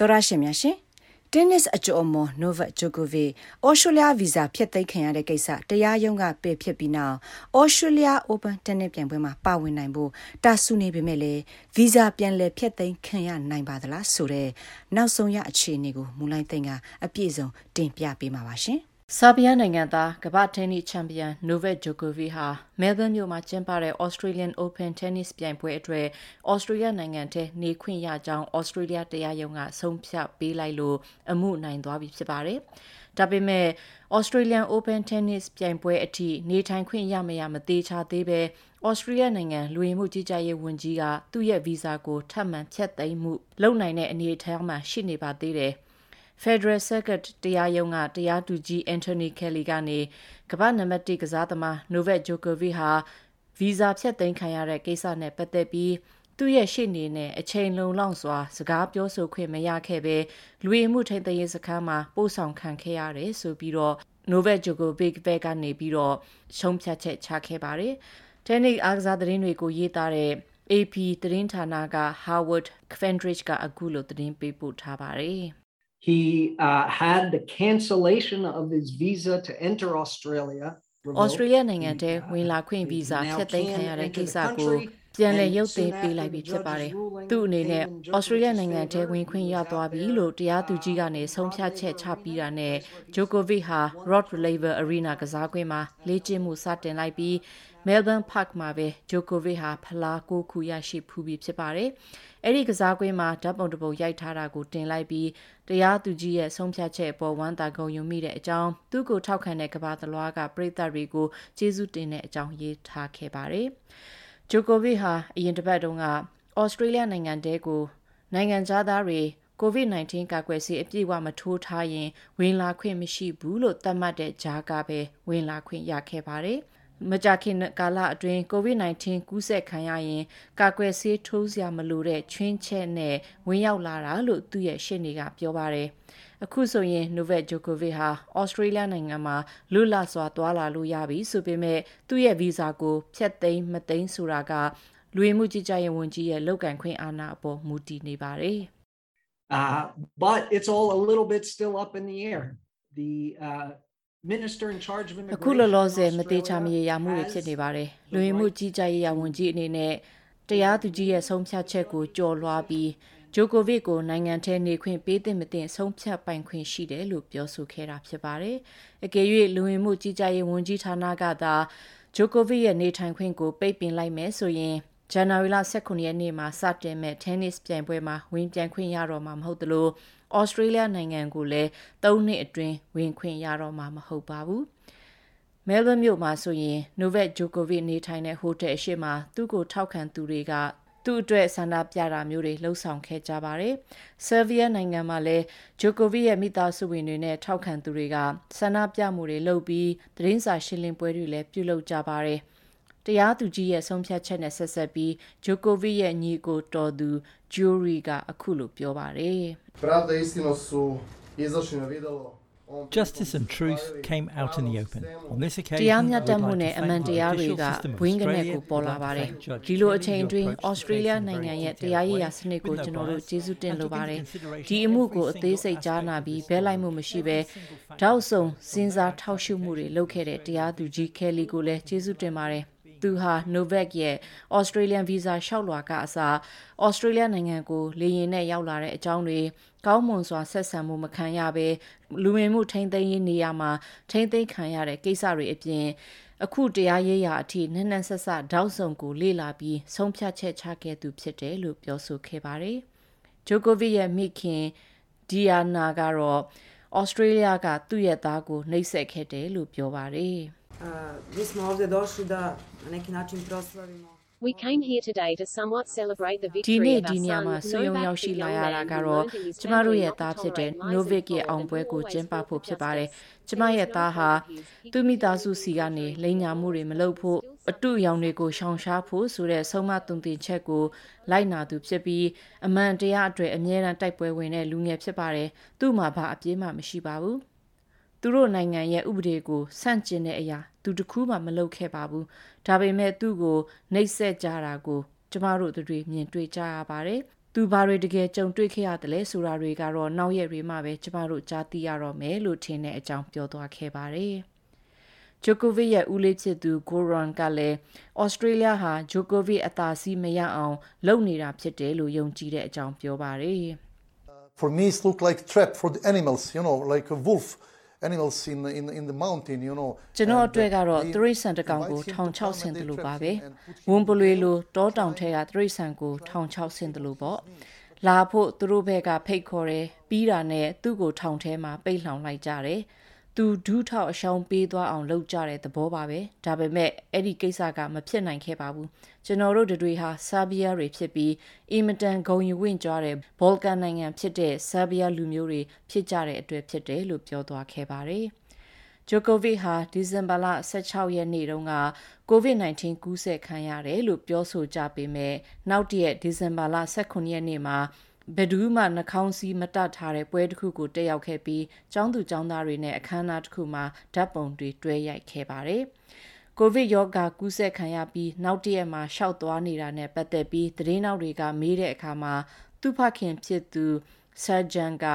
တော်ရရှင်များရှင်တင်းနစ်အကျော်မော်နိုဗတ်ဂျိုကိုဗစ်အော်စတြေးလျဗီဇာဖျက်သိမ်းခံရတဲ့ကိစ္စတရားရုံးကပယ်ဖျက်ပြီးနောက်အော်စတြေးလျအိုပန်တင်းနစ်ပြိုင်ပွဲမှာပါဝင်နိုင်ဖို့တာဆူနေပေမဲ့လည်းဗီဇာပြန်လည်ဖျက်သိမ်းခံရနိုင်ပါသလားဆိုတဲ့နောက်ဆုံးရအခြေအနေကိုမူလိုင်းသိန်းကအပြည့်စုံတင်ပြပေးမှာပါရှင် ဆာဘီယာနိုင်ငံသားကမ္ဘာ့တင်းနစ်ချန်ပီယံနိုဗက်ဂျိုကိုဗီဟာမဲလ်ဘန်မြို့မှာကျင်းပတဲ့ Australian Open Tennis ပြိုင်ပွဲအတွက် Australia နိုင်ငံထဲနေခွင့်ရကြောင်း Australia တရားရုံးကဆုံးဖြတ်ပေးလိုက်လို့အမှုနိုင်သွားပြီဖြစ်ပါတယ်။ဒါပေမဲ့ Australian Open Tennis ပြိုင်ပွဲအထိနေထိုင်ခွင့်ရမရမသေးချာသေးပဲ Australia နိုင်ငံလူဝင်မှုကြီးကြပ်ရေးဝန်ကြီးကသူ့ရဲ့ဗီဇာကိုထပ်မံဖျက်သိမ်းမှုလုပ်နိုင်တဲ့အနေအထားမှာရှိနေပါသေးတယ်။ Federal Circuit တရားရုံးကတရားသူကြီး Anthony Kelly ကနေကမ္ဘာနံပါတ်1ကစားသမား Novak Djokovic ဟာဗီဇာဖြတ်သိမ်းခံရတဲ့ကိစ္စနဲ့ပတ်သက်ပြီးသူ့ရဲ့ရှေ့နေနဲ့အချိန်လုံလောက်စွာစကားပြောဆိုခွင့်မရခဲ့ပဲလူဝင်မှုထိန်းသိမ်းရေးစခန်းမှာပို့ဆောင်ခံခဲ့ရတယ်ဆိုပြီးတော့ Novak Djokovic ဘက်ကနေပြီးတော့ရှုံးဖြတ်ချက်ချခဲ့ပါတယ်။ Tennis အားကစားသတင်းတွေကိုရေးသားတဲ့ AP သတင်းဌာနက Howard Fendrich ကအခုလိုသတင်းပေးပို့ထားပါတယ်။ He uh, had the cancellation of his visa to enter Australia. Australia နိုင်ငံထဲဝင်လာခွင့်ဗီဇာဖျက်သိမ်းခံရတဲ့ကိစ္စကို ပြန်လည်ရုပ်သိမ်းပေးလိုက်ပြီဖြစ်ပါတယ်။သူ့အနေနဲ့ Australia နိုင်ငံထဲဝင်ခွင့်ရသွားပြီလို့တရားသူကြီးကနေဆုံးဖြတ်ချက်ချပြီးတာနဲ့ Djokovic ဟာ Rod Laver Arena ကစားကွင်းမှာလေ့ကျင့်မှုစတင်လိုက်ပြီး Melbourne Park မှာပဲ Djokovic ဟာဖလားကိုခုရရှိဖူးပြီးဖြစ်ပါတယ်။အဲ့ဒီကစားကွင်းမှာဓာတ်ပုံတစ်ပုံရိုက်ထားတာကိုတင်လိုက်ပြီးတရားသူကြီးရဲ့ဆုံးဖြတ်ချက်အပေါ်ဝမ်းသာဂုဏ်ယူမိတဲ့အကြောင်းသူ့ကိုထောက်ခံတဲ့ကဘာသလွားကပြည်သက်တွေကိုကျေးဇူးတင်တဲ့အကြောင်းရေးထားခဲ့ပါတယ်။ ဂျိုကိုဗစ်ဟာအရင်တစ်ပတ်တုန်းကဩစတြေးလျနိုင်ငံတဲကိုနိုင်ငံသားတွေ COVID-19 ကာကွယ်ဆေးအပြည့်အဝမထိုးထားရင်ဝင်လာခွင့်မရှိဘူးလို့သတ်မှတ်တဲ့ကြားကပဲဝင်လာခွင့်ရခဲ့ပါတယ်။ မကြာခင်ကာလအတွင်း COVID-19 ကူးစက်ခံရရင်ကာကွယ်ဆေးထိုးစရာမလိုတဲ့ချွင်းချက်နဲ့ဝင်ရောက်လာတာလို့သူ့ရဲ့ရှင်းနေကပြောပါတယ်။အခုဆိုရင် Novak Djokovic ဟာ Australia နိုင်ငံမှာလွတ်လပ်စွာသွားလာလို့ရပြီဆိုပေမဲ့သူ့ရဲ့ဗီဇာကိုဖျက်သိမ်းမသိမ်းဆိုတာကလူဝင်မှုကြီးကြပ်ရေးဝန်ကြီးရဲ့လုပ်ကန်ခွင့်အာဏာအပေါ်မူတည်နေပါတယ်။ Uh but it's all a little bit still up in the air. The uh အခုလောလောဆယ်မသေးချာမရေရာမှုတွေဖြစ်နေပါတယ်။လူဝင်မှုကြီးကြပ်ရေးဝန်ကြီးအနေနဲ့တရားသူကြီးရဲ့ဆုံးဖြတ်ချက်ကိုကြော်လွှားပြီးဂျိုကိုဗစ်ကိုနိုင်ငံထဲနေခွင့်ပေးသင့်မသင့်ဆုံးဖြတ်ပိုင်ခွင့်ရှိတယ်လို့ပြောဆိုခဲ့တာဖြစ်ပါတယ်။အကယ်၍လူဝင်မှုကြီးကြပ်ရေးဝန်ကြီးဌာနကသာဂျိုကိုဗစ်ရဲ့နေထိုင်ခွင့်ကိုပိတ်ပင်လိုက်မယ်ဆိုရင်ဇန်နဝါရီလ18ရက်နေ့မှာစတင်မဲ့ tennis ပြိုင်ပွဲမှာဝင်ပြိုင်ခွင့်ရတော့မှာမဟုတ်သလို ဩစတြေးလျနိုင်ငံကိုလည်း၃နှစ်အတွင်းဝင်ခွင့်ရတော့မှာမဟုတ်ပါဘူး။မဲလ်ဘန်မြို့မှာဆိုရင် Novak Djokovic နေထိုင်တဲ့ဟိုတယ်အရှိမှာသူ့ကိုထောက်ခံသူတွေကသူ့အတွက်ဆန္ဒပြတာမျိုးတွေလှုပ်ဆောင်ခဲ့ကြပါတယ်။ဆာဗီးယားနိုင်ငံမှာလည်းဂျိုကိုဗစ်ရဲ့မိသားစုဝင်တွေနဲ့ထောက်ခံသူတွေကဆန္ဒပြမှုတွေလုပ်ပြီးသတင်းစာရှင်းလင်းပွဲတွေလည်းပြုလုပ်ကြပါတယ်။ တရားသူကြီးရဲ့ဆုံးဖြတ်ချက်နဲ့ဆက်ဆက်ပြီးဂျိုကိုဗစ်ရဲ့ညီကိုတော်သူဂျိုရီကအခုလိုပြောပါတယ် Pravda istino su izašli na videlo Justice and truth came out in the open. On this occasion, တရားမျှတမှုနဲ့အမှန်တရားတွေကဘွင်းကနေကိုပေါ်လာပါတယ်။ဒီလိုအချိန်အတွင်းဩစတြေးလျနိုင်ငံရဲ့တရားရေးရာစနစ်ကိုကျွန်တော်တို့ကျေးဇူးတင်လိုပါတယ်။ဒီအမှုကိုအသေးစိတ်ကြားနာပြီးဘဲလိုက်မှုမရှိဘဲတောက်ဆုံစဉ်းစားထောက်ရှုမှုတွေလုပ်ခဲ့တဲ့တရားသူကြီးခဲလီကိုလည်းကျေးဇူးတင်ပါတယ်။ သူဟာ Novak ရဲ့ Australian Visa လျှောက်လွှာကအစား Australia နိုင်ငံကိုလေယာဉ်နဲ့ရောက်လာတဲ့အကြောင်းတွေကောင်းမွန်စွာဆက်ဆံမှုမခံရဘဲလူဝင်မှုထိန်းသိမ်းရေးနေရာမှာထိန်းသိမ်းခံရတဲ့ကိစ္စတွေအပြင်အခုတရားရေးရာအထိနက်နက်ဆက်ဆက်တောက်ဆုံကိုလေ့လာပြီးဆုံးဖြတ်ချက်ချခဲ့သူဖြစ်တယ်လို့ပြောဆိုခဲ့ပါတယ်။ဂျိုကိုဗစ်ရဲ့မိခင်ဒီယာနာကတော့ Australia ကသူ့ရဲ့သားကိုနှိပ်စက်ခဲ့တယ်လို့ပြောပါတယ်။ mi smo ovdje došli da na neki način proslavimo We came here today to somewhat celebrate the victory of our son. ဒီနေ့ဒီညမှာဆွေးရုံရောက်ရှိလာရတာကတော့ကျမတို့ရဲ့သားဖြစ်တဲ့ Novik ရဲ့အောင်ပွဲကိုကျင်းပဖို့ဖြစ်ပါတယ်။ကျမရဲ့သားဟာသူမိသားစုစီကနေလိန်ညာမှုတွေမလုပ်ဖို့ အတူရောင်တွေကိုရှောင်ရှားဖို့ဆိုတဲ့ဆုံးမသွန်သင်ချက်ကိုလိုက်နာသူဖြစ်ပြီးအမှန်တရားအတွက်အမြဲတမ်းတိုက်ပွဲဝင်တဲ့လူငယ်ဖြစ်ပါတယ်။သူ့မှာဘာအပြေးမှမရှိပါဘူး။သူတို့နိုင်ငံရဲ့ဥပဒေကိုဆန့်ကျင်တဲ့အရာ သူတခုမှမလုပ်ခဲ့ပါဘူးဒါပေမဲ့သူ့ကိုနှိပ်စက်ကြတာကိုကျမတို့တွေမြင်တွေ့ကြရပါတယ်သူဘာတွေတကယ်ကြုံတွေ့ခဲ့ရတယ်လဲဆိုတာတွေကတော့နောက်ရက်တွေမှပဲကျမတို့ကြားသိရတော့မယ်လို့ထင်တဲ့အကြောင်းပြောသွားခဲ့ပါတယ်။ ဂျိုကိုဗစ်ရဲ့ဦးလေးဖြစ်သူဂိုရွန်ကလည်းဩစတြေးလျဟာဂျိုကိုဗစ်အသာစီးမရအောင်လုပ်နေတာဖြစ်တယ်လို့ယုံကြည်တဲ့အကြောင်းပြောပါတယ်။ For me, it looked like trap for the animals, you know, like a wolf. animals in in in the mountain you know ကျွန်တော်အတွက်ကတော့သရိษံတကောင်ကိုထောင်6ဆင်တယ်လို့ပါပဲဝန်ပလွေလိုတောတောင်ထဲကသရိษံကိုထောင်6ဆင်တယ်လို့ပေါ့လာဖို့သူတို့ဘက်ကဖိတ်ခေါ်တယ်ပြီးတာနဲ့သူ့ကိုထောင်ထဲမှာပိတ်လှောင်လိုက်ကြတယ် သူဒူးထောက်အရှောင်းပေးသွားအောင်လုပ်ကြတဲ့သဘောပါပဲဒါပေမဲ့အဲ့ဒီကိစ္စကမဖြစ်နိုင်ခဲ့ပါဘူးကျွန်တော်တို့တွေဟာဆာဘီးယားတွေဖြစ်ပြီးအီမတန်ဂုံယူဝင့်ကြွားတဲ့ဘောလကန်နိုင်ငံဖြစ်တဲ့ဆာဘီးယားလူမျိုးတွေဖြစ်ကြတဲ့အတွက်ဖြစ်တယ်လို့ပြောသွားခဲ့ပါတယ်ဂျိုကိုဗစ်ဟာဒီဇင်ဘာလ16ရက်နေ့တုန်းက COVID-19 ကူးစက်ခံရတယ်လို့ပြောဆိုကြပေမဲ့နောက်တရက်ဒီဇင်ဘာလ18ရက်နေ့မှာ ဘယ်သူမှနှာခေါင်းစည်းမတတ်ထားတဲ့ပွဲတစ်ခုကိုတက်ရောက်ခဲ့ပြီးကျောင်းသူကျောင်းသားတွေနဲ့အခမ်းအနားတစ်ခုမှာဓာတ်ပုံတွေတွဲရိုက်ခဲ့ပါတယ်။ကိုဗစ်ရောဂါကူးစက်ခံရပြီးနောက်တရက်မှာရှောက်သွားနေတာနဲ့ပတ်သက်ပြီးသတင်းနောက်တွေကမေးတဲ့အခါမှာသူ့ဖခင်ဖြစ်သူဆာဂျန်က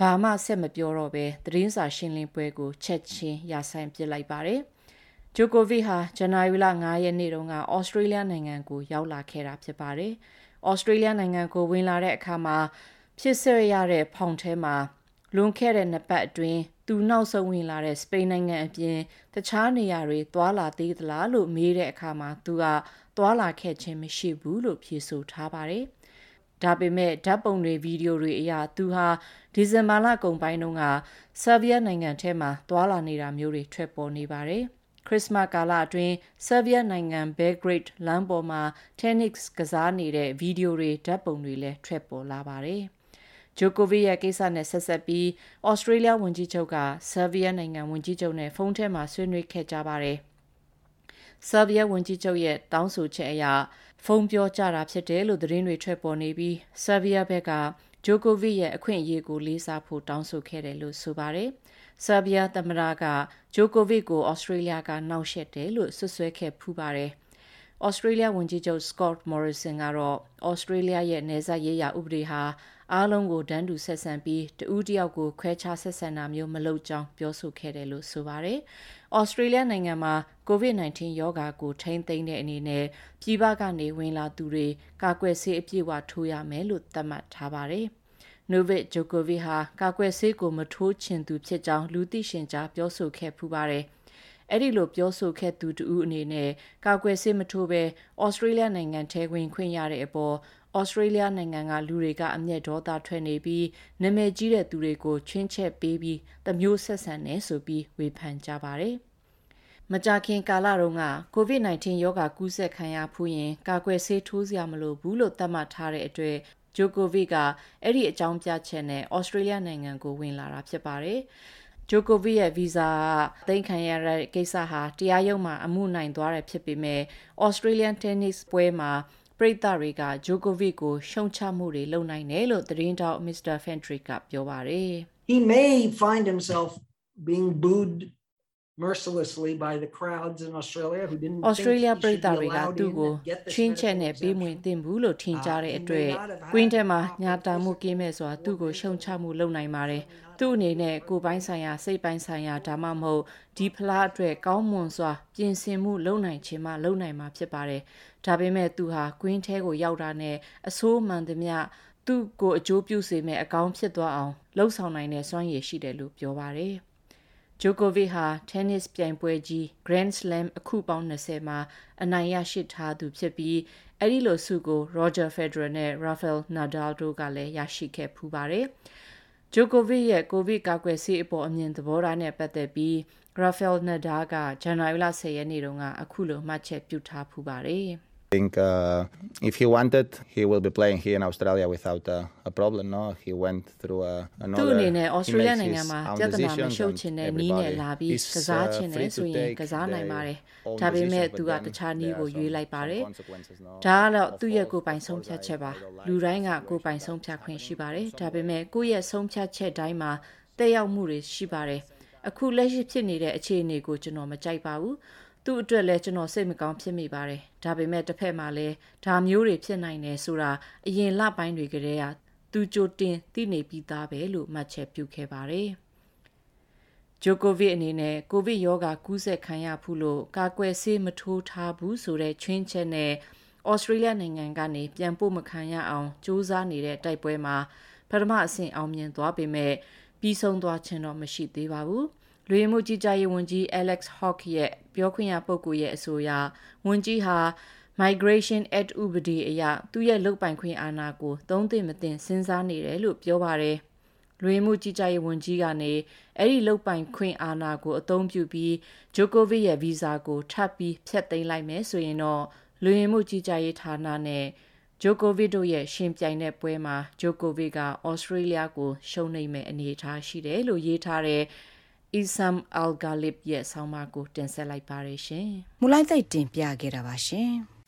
ဘာမှဆက်မပြောတော့ပဲသတင်းစာရှင်းလင်းပွဲကိုချက်ချင်းရဆိုင်ပစ်လိုက်ပါတယ်။ဂျိုကိုဗစ်ဟာဇန်နဝါရီလ9ရက်နေ့တုန်းကဩစတြေးလျနိုင်ငံကိုရောက်လာခဲ့တာဖြစ်ပါတယ်။ ဩစတြေးလျနိုင်ငံကိုဝင်လာတဲ့အခါမှာဖြစ်ဆွရတဲ့ဖောင်ထဲမှာလွန်ခဲ့တဲ့နှစ်ပတ်အတွင်းသူနောက်ဆုံးဝင်လာတဲ့စပိန်နိုင်ငံအပြင်တခြားနေရာတွေသွာလာသေးသလားလို့မေးတဲ့အခါမှာသူကသွာလာခဲ့ခြင်းမရှိဘူးလို့ဖြေဆိုထားပါတယ်။ဒါပေမဲ့ဓာတ်ပုံတွေဗီဒီယိုတွေအရသူဟာဒီဇင်ဘာလကုန်ပိုင်းတုန်းကဆာဗီးယားနိုင်ငံထဲမှာသွာလာနေတာမျိုးတွေထွက်ပေါ်နေပါတယ်။ခ ရစ်စမတ်ကာလအတွင်းဆာဗီးယားနိုင်ငံဘဲဂရိတ်လမ်းပေါ်မှာတင်းနစ်ကစားနေတဲ့ဗီဒီယိုတွေဓာတ်ပုံတွေလည်းထွက်ပေါ်လာပါတယ်။ဂျိုကိုဗစ်ရဲ့ကိစ္စနဲ့ဆက်ဆက်ပြီးဩစတြေးလျဝန်ကြီးချုပ်ကဆာဗီးယားနိုင်ငံဝန်ကြီးချုပ်နဲ့ဖုန်းထဲမှာဆွေးနွေးခဲ့ကြပါတယ်။ဆာဗီးယားဝန်ကြီးချုပ်ရဲ့တောင်းဆိုချက်အရဖုန်းပြောကြတာဖြစ်တယ်လို့သတင်းတွေထွက်ပေါ်နေပြီးဆာဗီးယားဘက်ကဂျိုကိုဗစ်ရဲ့အခွင့်အရေးကိုလေးစားဖို့တောင်းဆိုခဲ့တယ်လို့ဆိုပါတယ်။ ဆာဘီယာသမ္မတကဂျိုကိုဗစ်ကိုဩစတြေးလျကနှောက်ယှက်တယ်လို့ဆွဆွဲခဲ့ဖူးပါတယ်။ဩစတြေးလျဝန်ကြီးချုပ် Scott Morrison ကတော့ဩစတြေးလျရဲ့နေဆက်ရေးရာဥပဒေဟာအားလုံးကိုတန်းတူဆက်ဆံပြီးတဦးတယောက်ကိုခွဲခြားဆက်ဆံတာမျိုးမလုပ်ကြောင်းပြောဆိုခဲ့တယ်လို့ဆိုပါတယ်။ဩစတြေးလျနိုင်ငံမှာ COVID-19 ရောဂါကိုထိန်းသိမ်းတဲ့အနေနဲ့ပြည်ပကနေဝင်လာသူတွေကာကွယ်ဆေးအပြည့်အဝထိုးရမယ်လို့သတ်မှတ်ထားပါတယ်။ နိုဗစ်ဂျိုကိုဗစ်ဟာကာကွယ်ဆေးကိုမထိုးချင်သူဖြစ်ကြောင်းလူသိရှင်ကြားပြောဆိုခဲ့ဖူးပါတယ်။အဲ့ဒီလိုပြောဆိုခဲ့သူတူအနေနဲ့ကာကွယ်ဆေးမထိုးဘဲဩစတြေးလျနိုင်ငံထဲဝင်ခွင့်ရတဲ့အပေါ်ဩစတြေးလျနိုင်ငံကလူတွေကအမျက်ဒေါသထွက်နေပြီးနာမည်ကြီးတဲ့သူတွေကိုချင်းချက်ပေးပြီးတမျိုးဆက်ဆံနေဆိုပြီးဝေဖန်ကြပါတယ်။မကြာခင်ကာလတုန်းက COVID-19 ရောဂါကူးစက်ခံရဖူးရင်ကာကွယ်ဆေးထိုးစရာမလိုဘူးလို့သတ်မှတ်ထားတဲ့အတွက် ဂျိုကိုဗစ်ကအဲ့ဒီအကြောင်းပြချက်နဲ့ဩစတြေးလျနိုင်ငံကိုဝင်လာတာဖြစ်ပါတယ်။ဂျိုကိုဗစ်ရဲ့ဗီဇာသိမ်းခံရတဲ့ကိစ္စဟာတရားရုံးမှာအမှုနိုင်သွားတယ်ဖြစ်ပေမဲ့ Australian Tennis ပွဲမှာပရိသတ်တွေကဂျိုကိုဗစ်ကိုရှုံချမှုတွေလုပ်နိုင်တယ်လို့သတင်းတောက် Mr. Fentrick ကပြောပါတယ်။ He may find himself being booed mercilessly by the crowds in Australia who didn't Australia ပြည်သားတွေကသူ့ကိုချင်းချက်နဲ့ပေးမွင်တင်ဘူးလို့ထင်ကြတဲ့အတွက် Queen ထဲမှာညာတာမှုကင်းမဲ့စွာသူ့ကိုရှုံချမှုလုပ်နိုင်ပါတယ်သူ့အနေနဲ့ကိုပိုင်းဆိုင်ရာစိတ်ပိုင်းဆိုင်ရာဒါမှမဟုတ်ဒီဖလားအတွက်ကောင်းမွန်စွာပြင်ဆင်မှုလုပ်နိုင်ခြင်းမှလုပ်နိုင်မှာဖြစ်ပါတယ်ဒါပေမဲ့သူဟာ Queen ထဲကိုရောက်တာနဲ့အဆိုးမှန်သမျှသူ့ကိုအကျိုးပြုစေမယ့်အကောင်းဖြစ်သွားအောင်လှုပ်ဆောင်နိုင်တဲ့စွမ်းရည်ရှိတယ်လို့ပြောပါတယ်။ ဂျိုကိုဗစ်ဟာ tennis ပြိုင်ပွဲကြီး Grand Slam အခုပေါင်း20မှာအနိုင်ရရှိထားသူဖြစ်ပြီးအဲ့ဒီလိုဆုကို Roger Federer နဲ့ Rafael Nadal တို့ကလည်းရရှိခဲ့ဖူးပါတယ်။ဂျိုကိုဗစ်ရဲ့ကိုဗစ်ကာကွယ်ဆေးအပေါ်အမြင်သဘောထားနဲ့ပတ်သက်ပြီး Rafael Nadal ကဇန်နဝါရီလ10ရက်နေ့တုန်းကအခုလိုမှတ်ချက်ပြုထားဖူးပါတယ်။ think uh, if he wanted, he will be playing here in Australia without uh, a problem. No, he went through uh, another. သူအနေနဲ့ Australia နိုင်ငံမှာပြဿနာမရှုပ်ချင်တဲ့နီးနဲ့လာပြီးကစားချင်တယ်ဆိုရင်ကစားနိုင်ပါတယ်။ဒါပေမဲ့သူကတခြားနီးကိုရွေးလိုက်ပါတယ်။ဒါကတော့သူ့ရဲ့ကိုယ်ပိုင်ဆုံးဖြတ်ချက်ပါ။လူတိုင်းကကိုယ်ပိုင်ဆုံးဖြတ်ခွင့်ရှိပါတယ်။ဒါပေမဲ့ကိုယ့်ရဲ့ဆုံးဖြတ်ချက်တိုင်းမှာတက်ရောက်မှုတွေရှိပါတယ်။အခုလက်ရှိဖြစ်နေတဲ့အခြေအနေကိုကျွန်တော်မကြိုက်ပါဘူး။ သူ့အတွက်လည်းကျွန်တော်စိတ်မကောင်းဖြစ်မိပါတယ်ဒါပေမဲ့တစ်ဖက်မှာလည်းဒါမျိုးတွေဖြစ်နိုင်တယ်ဆိုတာအရင်လပိုင်းတွေကတည်းကသူကြိုတင်သိနေပြီးသားပဲလို့မှတ်ချက်ပြုခဲ့ပါတယ်ဂျိုကိုဗစ်အနေနဲ့ကိုဗစ်ရောဂါကူးစက်ခံရဖူးလို့ကာကွယ်ဆေးမထိုးထားဘူးဆိုတဲ့ချွင်းချက်နဲ့ဩစတြေးလျနိုင်ငံကနေပြန်ပို့မခံရအောင်စူးစမ်းနေတဲ့တိုက်ပွဲမှာပထမအဆင့်အောင်မြင်သွားပေမဲ့ပြီးဆုံးသွားခြင်းတော့မရှိသေးပါဘူး။ လူရမှုကြီးကြရေးဝန်ကြီး Alex Hawke ရဲ့ပြောခွင့်ရပုဂ္ဂိုလ်ရဲ့အဆိုအရဝန်ကြီးဟာ Migration Act ဥပဒေအရသူ့ရဲ့လုပ်ပိုင်ခွင့်အာဏာကိုသုံးသင့်မသင့်စဉ်းစားနေတယ်လို့ပြောပါတယ်။လူရမှုကြီးကြရေးဝန်ကြီးကနေအဲ့ဒီလုပ်ပိုင်ခွင့်အာဏာကိုအသုံးပြုပြီးဂျိုကိုဗစ်ရဲ့ဗီဇာကိုထပ်ပြီးဖျက်သိမ်းလိုက်မယ်ဆိုရင်တော့လူရင်မှုကြီးကြရေးဌာနနဲ့ဂျိုကိုဗစ်တို့ရဲ့ရှင်ပြိုင်တဲ့ပွဲမှာဂျိုကိုဗစ်ကဩစတြေးလျကိုရှုံးနိမ့်မဲ့အနေအထားရှိတယ်လို့ရေးထားတဲ့ Isam Al Ghalib ရဲ့ဆောင်းပါးကိုတင်ဆက်လိုက်ပါရရှင်။မူလိုက်သိတင်ပြခဲ့တာပါရှင်။